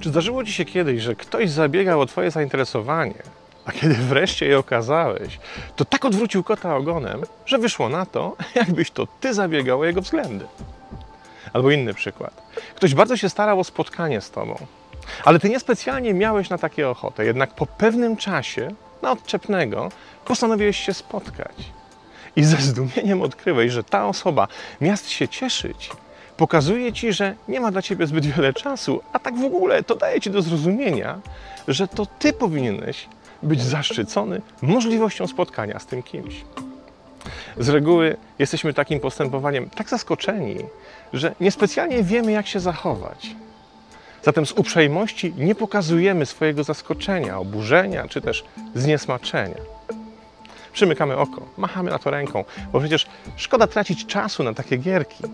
Czy zdarzyło Ci się kiedyś, że ktoś zabiegał o Twoje zainteresowanie, a kiedy wreszcie je okazałeś, to tak odwrócił kota ogonem, że wyszło na to, jakbyś to Ty zabiegał o jego względy? Albo inny przykład. Ktoś bardzo się starał o spotkanie z Tobą, ale Ty niespecjalnie miałeś na takie ochotę, jednak po pewnym czasie, na odczepnego, postanowiłeś się spotkać. I ze zdumieniem odkryłeś, że ta osoba, miast się cieszyć, pokazuje Ci, że nie ma dla Ciebie zbyt wiele czasu, a tak w ogóle to daje Ci do zrozumienia, że to Ty powinieneś być zaszczycony możliwością spotkania z tym kimś. Z reguły jesteśmy takim postępowaniem tak zaskoczeni, że niespecjalnie wiemy, jak się zachować. Zatem z uprzejmości nie pokazujemy swojego zaskoczenia, oburzenia czy też zniesmaczenia. Przymykamy oko, machamy na to ręką, bo przecież szkoda tracić czasu na takie gierki.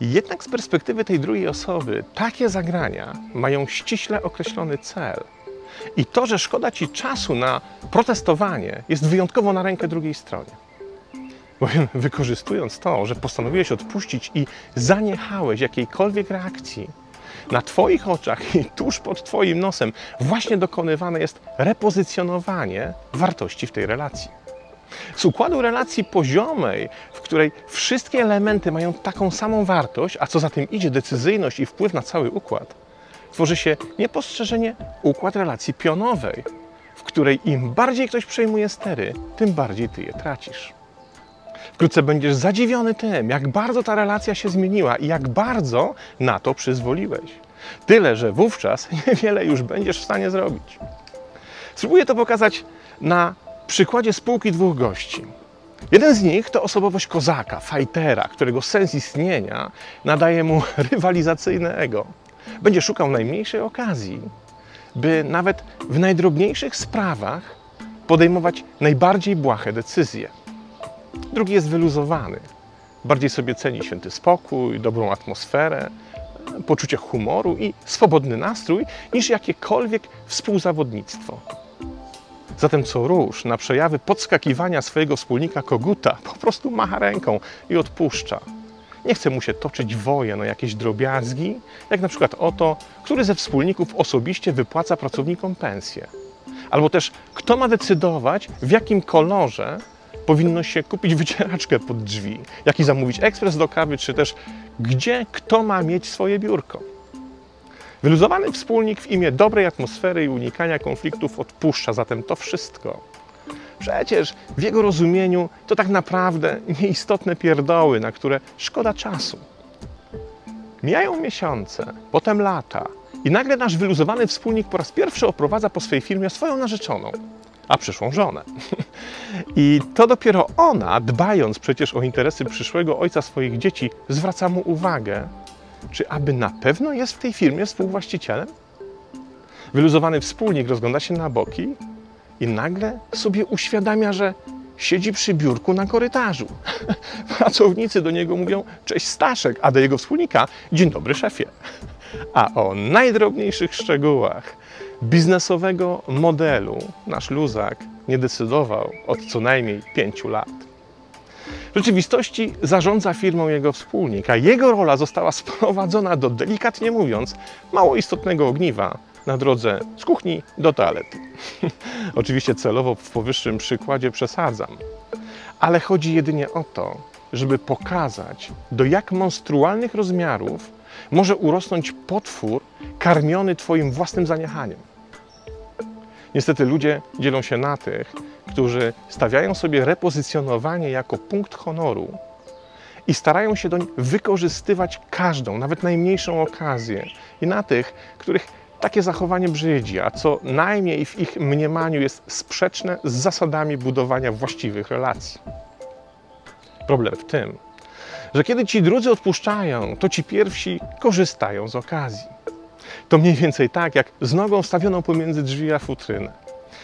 Jednak z perspektywy tej drugiej osoby takie zagrania mają ściśle określony cel. I to, że szkoda ci czasu na protestowanie, jest wyjątkowo na rękę drugiej stronie. Bowiem wykorzystując to, że postanowiłeś odpuścić i zaniechałeś jakiejkolwiek reakcji, na Twoich oczach i tuż pod Twoim nosem właśnie dokonywane jest repozycjonowanie wartości w tej relacji. Z układu relacji poziomej, w której wszystkie elementy mają taką samą wartość, a co za tym idzie decyzyjność i wpływ na cały układ, tworzy się niepostrzeżenie układ relacji pionowej, w której im bardziej ktoś przejmuje stery, tym bardziej ty je tracisz. Wkrótce będziesz zadziwiony tym, jak bardzo ta relacja się zmieniła i jak bardzo na to przyzwoliłeś. Tyle, że wówczas niewiele już będziesz w stanie zrobić. Spróbuję to pokazać na przykładzie spółki dwóch gości. Jeden z nich to osobowość kozaka, fajtera, którego sens istnienia nadaje mu rywalizacyjne ego. Będzie szukał najmniejszej okazji, by nawet w najdrobniejszych sprawach podejmować najbardziej błahe decyzje. Drugi jest wyluzowany. Bardziej sobie ceni święty spokój, dobrą atmosferę, poczucie humoru i swobodny nastrój niż jakiekolwiek współzawodnictwo. Zatem co róż na przejawy podskakiwania swojego wspólnika koguta po prostu macha ręką i odpuszcza. Nie chce mu się toczyć wojen o jakieś drobiazgi, jak na przykład o to, który ze wspólników osobiście wypłaca pracownikom pensję. Albo też kto ma decydować, w jakim kolorze powinno się kupić wycieraczkę pod drzwi, jaki zamówić ekspres do kawy, czy też gdzie kto ma mieć swoje biurko. Wyluzowany wspólnik w imię dobrej atmosfery i unikania konfliktów odpuszcza zatem to wszystko. Przecież w jego rozumieniu to tak naprawdę nieistotne pierdoły, na które szkoda czasu. Mijają miesiące, potem lata i nagle nasz wyluzowany wspólnik po raz pierwszy oprowadza po swojej firmie swoją narzeczoną, a przyszłą żonę. I to dopiero ona, dbając przecież o interesy przyszłego ojca swoich dzieci, zwraca mu uwagę, czy aby na pewno jest w tej firmie współwłaścicielem? Wyluzowany wspólnik rozgląda się na boki i nagle sobie uświadamia, że siedzi przy biurku na korytarzu. Pracownicy do niego mówią cześć Staszek, a do jego wspólnika dzień dobry szefie. A o najdrobniejszych szczegółach biznesowego modelu nasz luzak nie decydował od co najmniej pięciu lat. W rzeczywistości zarządza firmą jego wspólnik, a jego rola została sprowadzona do, delikatnie mówiąc, mało istotnego ogniwa na drodze z kuchni do toalety. Oczywiście celowo w powyższym przykładzie przesadzam, ale chodzi jedynie o to, żeby pokazać, do jak monstrualnych rozmiarów może urosnąć potwór karmiony Twoim własnym zaniechaniem. Niestety ludzie dzielą się na tych, którzy stawiają sobie repozycjonowanie jako punkt honoru i starają się doń wykorzystywać każdą, nawet najmniejszą okazję, i na tych, których takie zachowanie brzydzi, a co najmniej w ich mniemaniu jest sprzeczne z zasadami budowania właściwych relacji. Problem w tym, że kiedy ci drudzy odpuszczają, to ci pierwsi korzystają z okazji. To mniej więcej tak, jak z nogą stawioną pomiędzy drzwi a futrynę.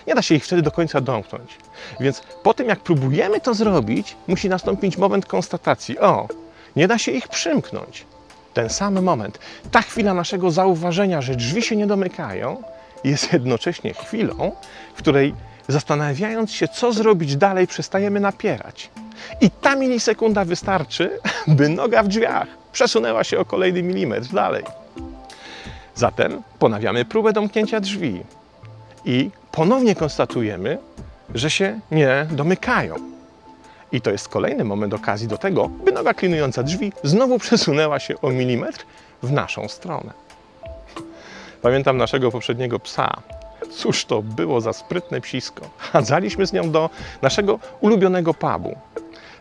Nie da się ich wtedy do końca domknąć. Więc po tym, jak próbujemy to zrobić, musi nastąpić moment konstatacji: o, nie da się ich przymknąć. Ten sam moment, ta chwila naszego zauważenia, że drzwi się nie domykają, jest jednocześnie chwilą, w której zastanawiając się, co zrobić dalej, przestajemy napierać. I ta milisekunda wystarczy, by noga w drzwiach przesunęła się o kolejny milimetr dalej. Zatem ponawiamy próbę domknięcia drzwi i ponownie konstatujemy, że się nie domykają. I to jest kolejny moment okazji do tego, by noga klinująca drzwi znowu przesunęła się o milimetr w naszą stronę. Pamiętam naszego poprzedniego psa. Cóż to było za sprytne psisko. Chadzaliśmy z nią do naszego ulubionego pubu.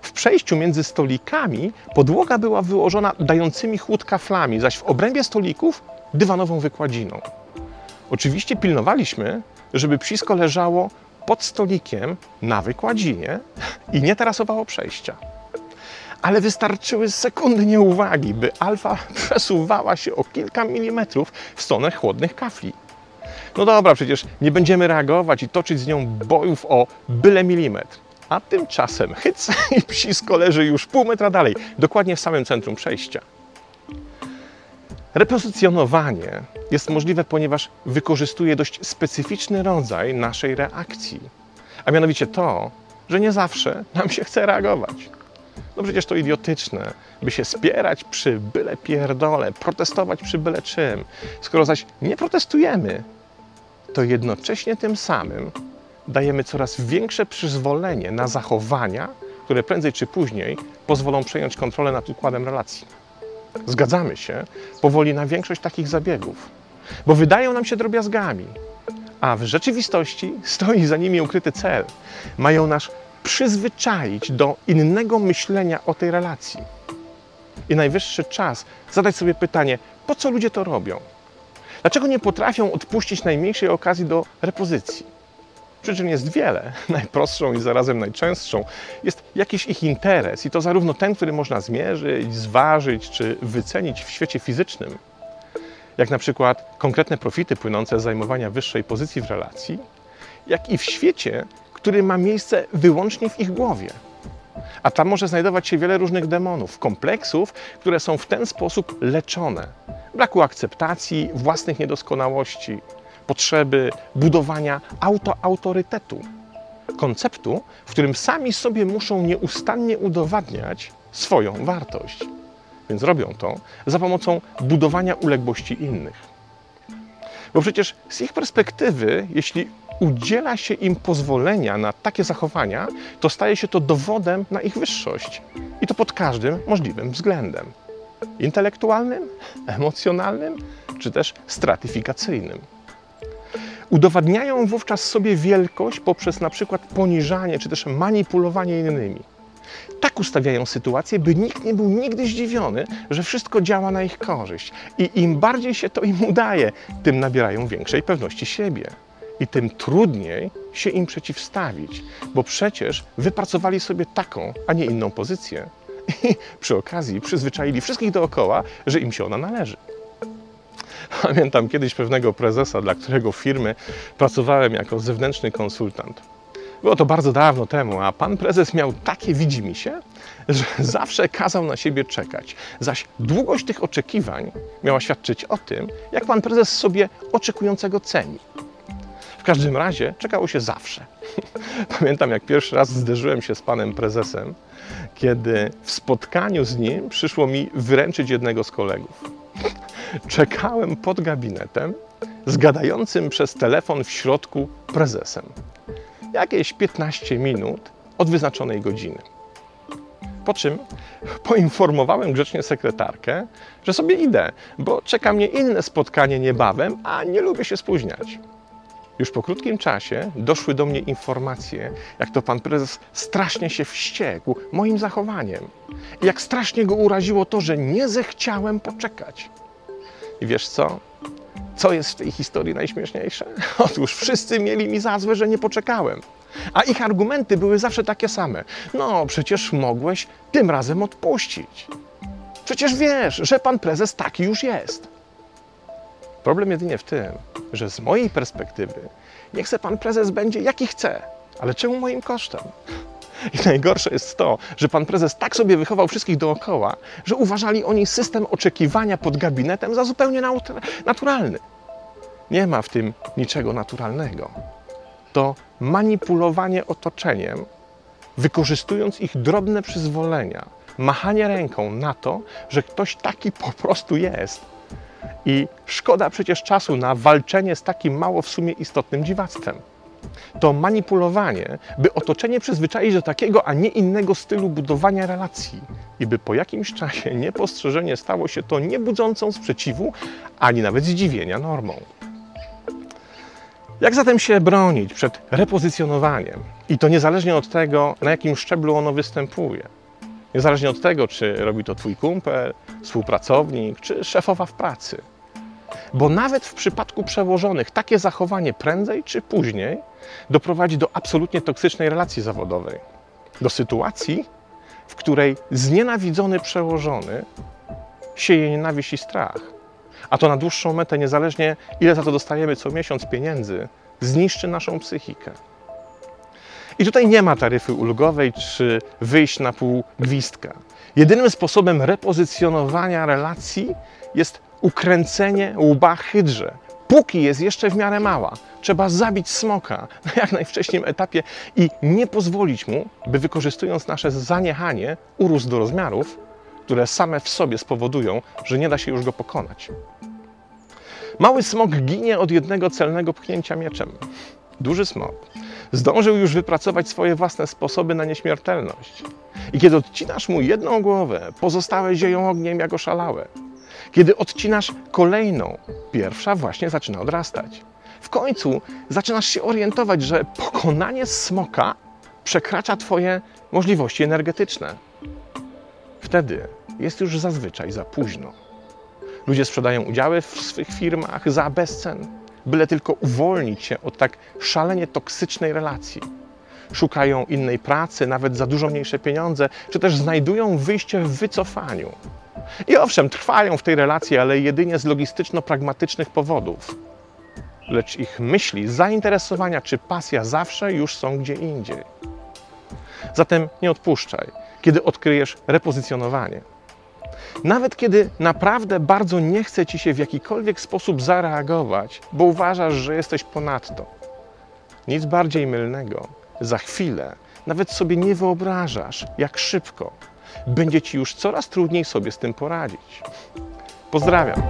W przejściu między stolikami podłoga była wyłożona dającymi chłód kaflami, zaś w obrębie stolików dywanową wykładziną. Oczywiście pilnowaliśmy, żeby psisko leżało pod stolikiem na wykładzinie i nie tarasowało przejścia. Ale wystarczyły sekundy nieuwagi, by alfa przesuwała się o kilka milimetrów w stronę chłodnych kafli. No dobra, przecież nie będziemy reagować i toczyć z nią bojów o byle milimetr. A tymczasem hyc i psisko leży już pół metra dalej, dokładnie w samym centrum przejścia. Repozycjonowanie jest możliwe, ponieważ wykorzystuje dość specyficzny rodzaj naszej reakcji, a mianowicie to, że nie zawsze nam się chce reagować. No przecież to idiotyczne, by się spierać przy byle pierdole, protestować przy byle czym. Skoro zaś nie protestujemy, to jednocześnie tym samym dajemy coraz większe przyzwolenie na zachowania, które prędzej czy później pozwolą przejąć kontrolę nad układem relacji. Zgadzamy się powoli na większość takich zabiegów, bo wydają nam się drobiazgami, a w rzeczywistości stoi za nimi ukryty cel. Mają nas przyzwyczaić do innego myślenia o tej relacji. I najwyższy czas zadać sobie pytanie, po co ludzie to robią? Dlaczego nie potrafią odpuścić najmniejszej okazji do repozycji? Przyczyn jest wiele. Najprostszą i zarazem najczęstszą jest jakiś ich interes, i to zarówno ten, który można zmierzyć, zważyć czy wycenić w świecie fizycznym, jak na przykład konkretne profity płynące z zajmowania wyższej pozycji w relacji, jak i w świecie, który ma miejsce wyłącznie w ich głowie. A tam może znajdować się wiele różnych demonów, kompleksów, które są w ten sposób leczone. Braku akceptacji własnych niedoskonałości, potrzeby budowania autoautorytetu, konceptu, w którym sami sobie muszą nieustannie udowadniać swoją wartość. Więc robią to za pomocą budowania uległości innych. Bo przecież z ich perspektywy, jeśli udziela się im pozwolenia na takie zachowania, to staje się to dowodem na ich wyższość. I to pod każdym możliwym względem intelektualnym, emocjonalnym czy też stratyfikacyjnym. Udowadniają wówczas sobie wielkość poprzez na przykład poniżanie czy też manipulowanie innymi. Tak ustawiają sytuację, by nikt nie był nigdy zdziwiony, że wszystko działa na ich korzyść. I im bardziej się to im udaje, tym nabierają większej pewności siebie. I tym trudniej się im przeciwstawić, bo przecież wypracowali sobie taką, a nie inną pozycję. I przy okazji przyzwyczaili wszystkich dookoła, że im się ona należy. Pamiętam kiedyś pewnego prezesa, dla którego firmy pracowałem jako zewnętrzny konsultant. Było to bardzo dawno temu, a pan prezes miał takie widzimisię, że zawsze kazał na siebie czekać. Zaś długość tych oczekiwań miała świadczyć o tym, jak pan prezes sobie oczekującego ceni. W każdym razie czekało się zawsze. Pamiętam, jak pierwszy raz zderzyłem się z panem prezesem, kiedy w spotkaniu z nim przyszło mi wyręczyć jednego z kolegów czekałem pod gabinetem z gadającym przez telefon w środku prezesem. Jakieś 15 minut od wyznaczonej godziny. Po czym poinformowałem grzecznie sekretarkę, że sobie idę, bo czeka mnie inne spotkanie niebawem, a nie lubię się spóźniać. Już po krótkim czasie doszły do mnie informacje, jak to pan prezes strasznie się wściekł moim zachowaniem. I jak strasznie go uraziło to, że nie zechciałem poczekać. I wiesz co? Co jest w tej historii najśmieszniejsze? Otóż wszyscy mieli mi za złe, że nie poczekałem. A ich argumenty były zawsze takie same. No, przecież mogłeś tym razem odpuścić. Przecież wiesz, że pan prezes taki już jest. Problem jedynie w tym, że z mojej perspektywy niech se pan prezes będzie jaki chce, ale czemu moim kosztem? I najgorsze jest to, że pan prezes tak sobie wychował wszystkich dookoła, że uważali oni system oczekiwania pod gabinetem za zupełnie naturalny. Nie ma w tym niczego naturalnego. to manipulowanie otoczeniem, wykorzystując ich drobne przyzwolenia, machanie ręką na to, że ktoś taki po prostu jest. I szkoda przecież czasu na walczenie z takim mało w sumie istotnym dziwactwem. To manipulowanie, by otoczenie przyzwyczaić do takiego, a nie innego stylu budowania relacji i by po jakimś czasie niepostrzeżenie stało się to nie budzącą sprzeciwu, ani nawet zdziwienia normą. Jak zatem się bronić przed repozycjonowaniem? I to niezależnie od tego, na jakim szczeblu ono występuje. Niezależnie od tego, czy robi to Twój kumpel, współpracownik, czy szefowa w pracy. Bo nawet w przypadku przełożonych takie zachowanie prędzej czy później doprowadzi do absolutnie toksycznej relacji zawodowej. Do sytuacji, w której znienawidzony przełożony sieje nienawiść i strach. A to na dłuższą metę, niezależnie ile za to dostajemy co miesiąc pieniędzy, zniszczy naszą psychikę. I tutaj nie ma taryfy ulgowej czy wyjść na pół gwizdka. Jedynym sposobem repozycjonowania relacji jest ukręcenie łba hydrze. Póki jest jeszcze w miarę mała, trzeba zabić smoka na jak najwcześniejszym etapie i nie pozwolić mu, by wykorzystując nasze zaniechanie, urósł do rozmiarów, które same w sobie spowodują, że nie da się już go pokonać. Mały smok ginie od jednego celnego pchnięcia mieczem. Duży smok zdążył już wypracować swoje własne sposoby na nieśmiertelność. I kiedy odcinasz mu jedną głowę, pozostałe zieją ogniem jak oszalałe. Kiedy odcinasz kolejną, pierwsza właśnie zaczyna odrastać. W końcu zaczynasz się orientować, że pokonanie smoka przekracza Twoje możliwości energetyczne. Wtedy jest już zazwyczaj za późno. Ludzie sprzedają udziały w swych firmach za bezcen, byle tylko uwolnić się od tak szalenie toksycznej relacji. Szukają innej pracy, nawet za dużo mniejsze pieniądze, czy też znajdują wyjście w wycofaniu. I owszem, trwają w tej relacji, ale jedynie z logistyczno-pragmatycznych powodów. Lecz ich myśli, zainteresowania czy pasja zawsze już są gdzie indziej. Zatem nie odpuszczaj, kiedy odkryjesz repozycjonowanie. Nawet kiedy naprawdę bardzo nie chce ci się w jakikolwiek sposób zareagować, bo uważasz, że jesteś ponadto. Nic bardziej mylnego. Za chwilę nawet sobie nie wyobrażasz, jak szybko będzie ci już coraz trudniej sobie z tym poradzić. Pozdrawiam.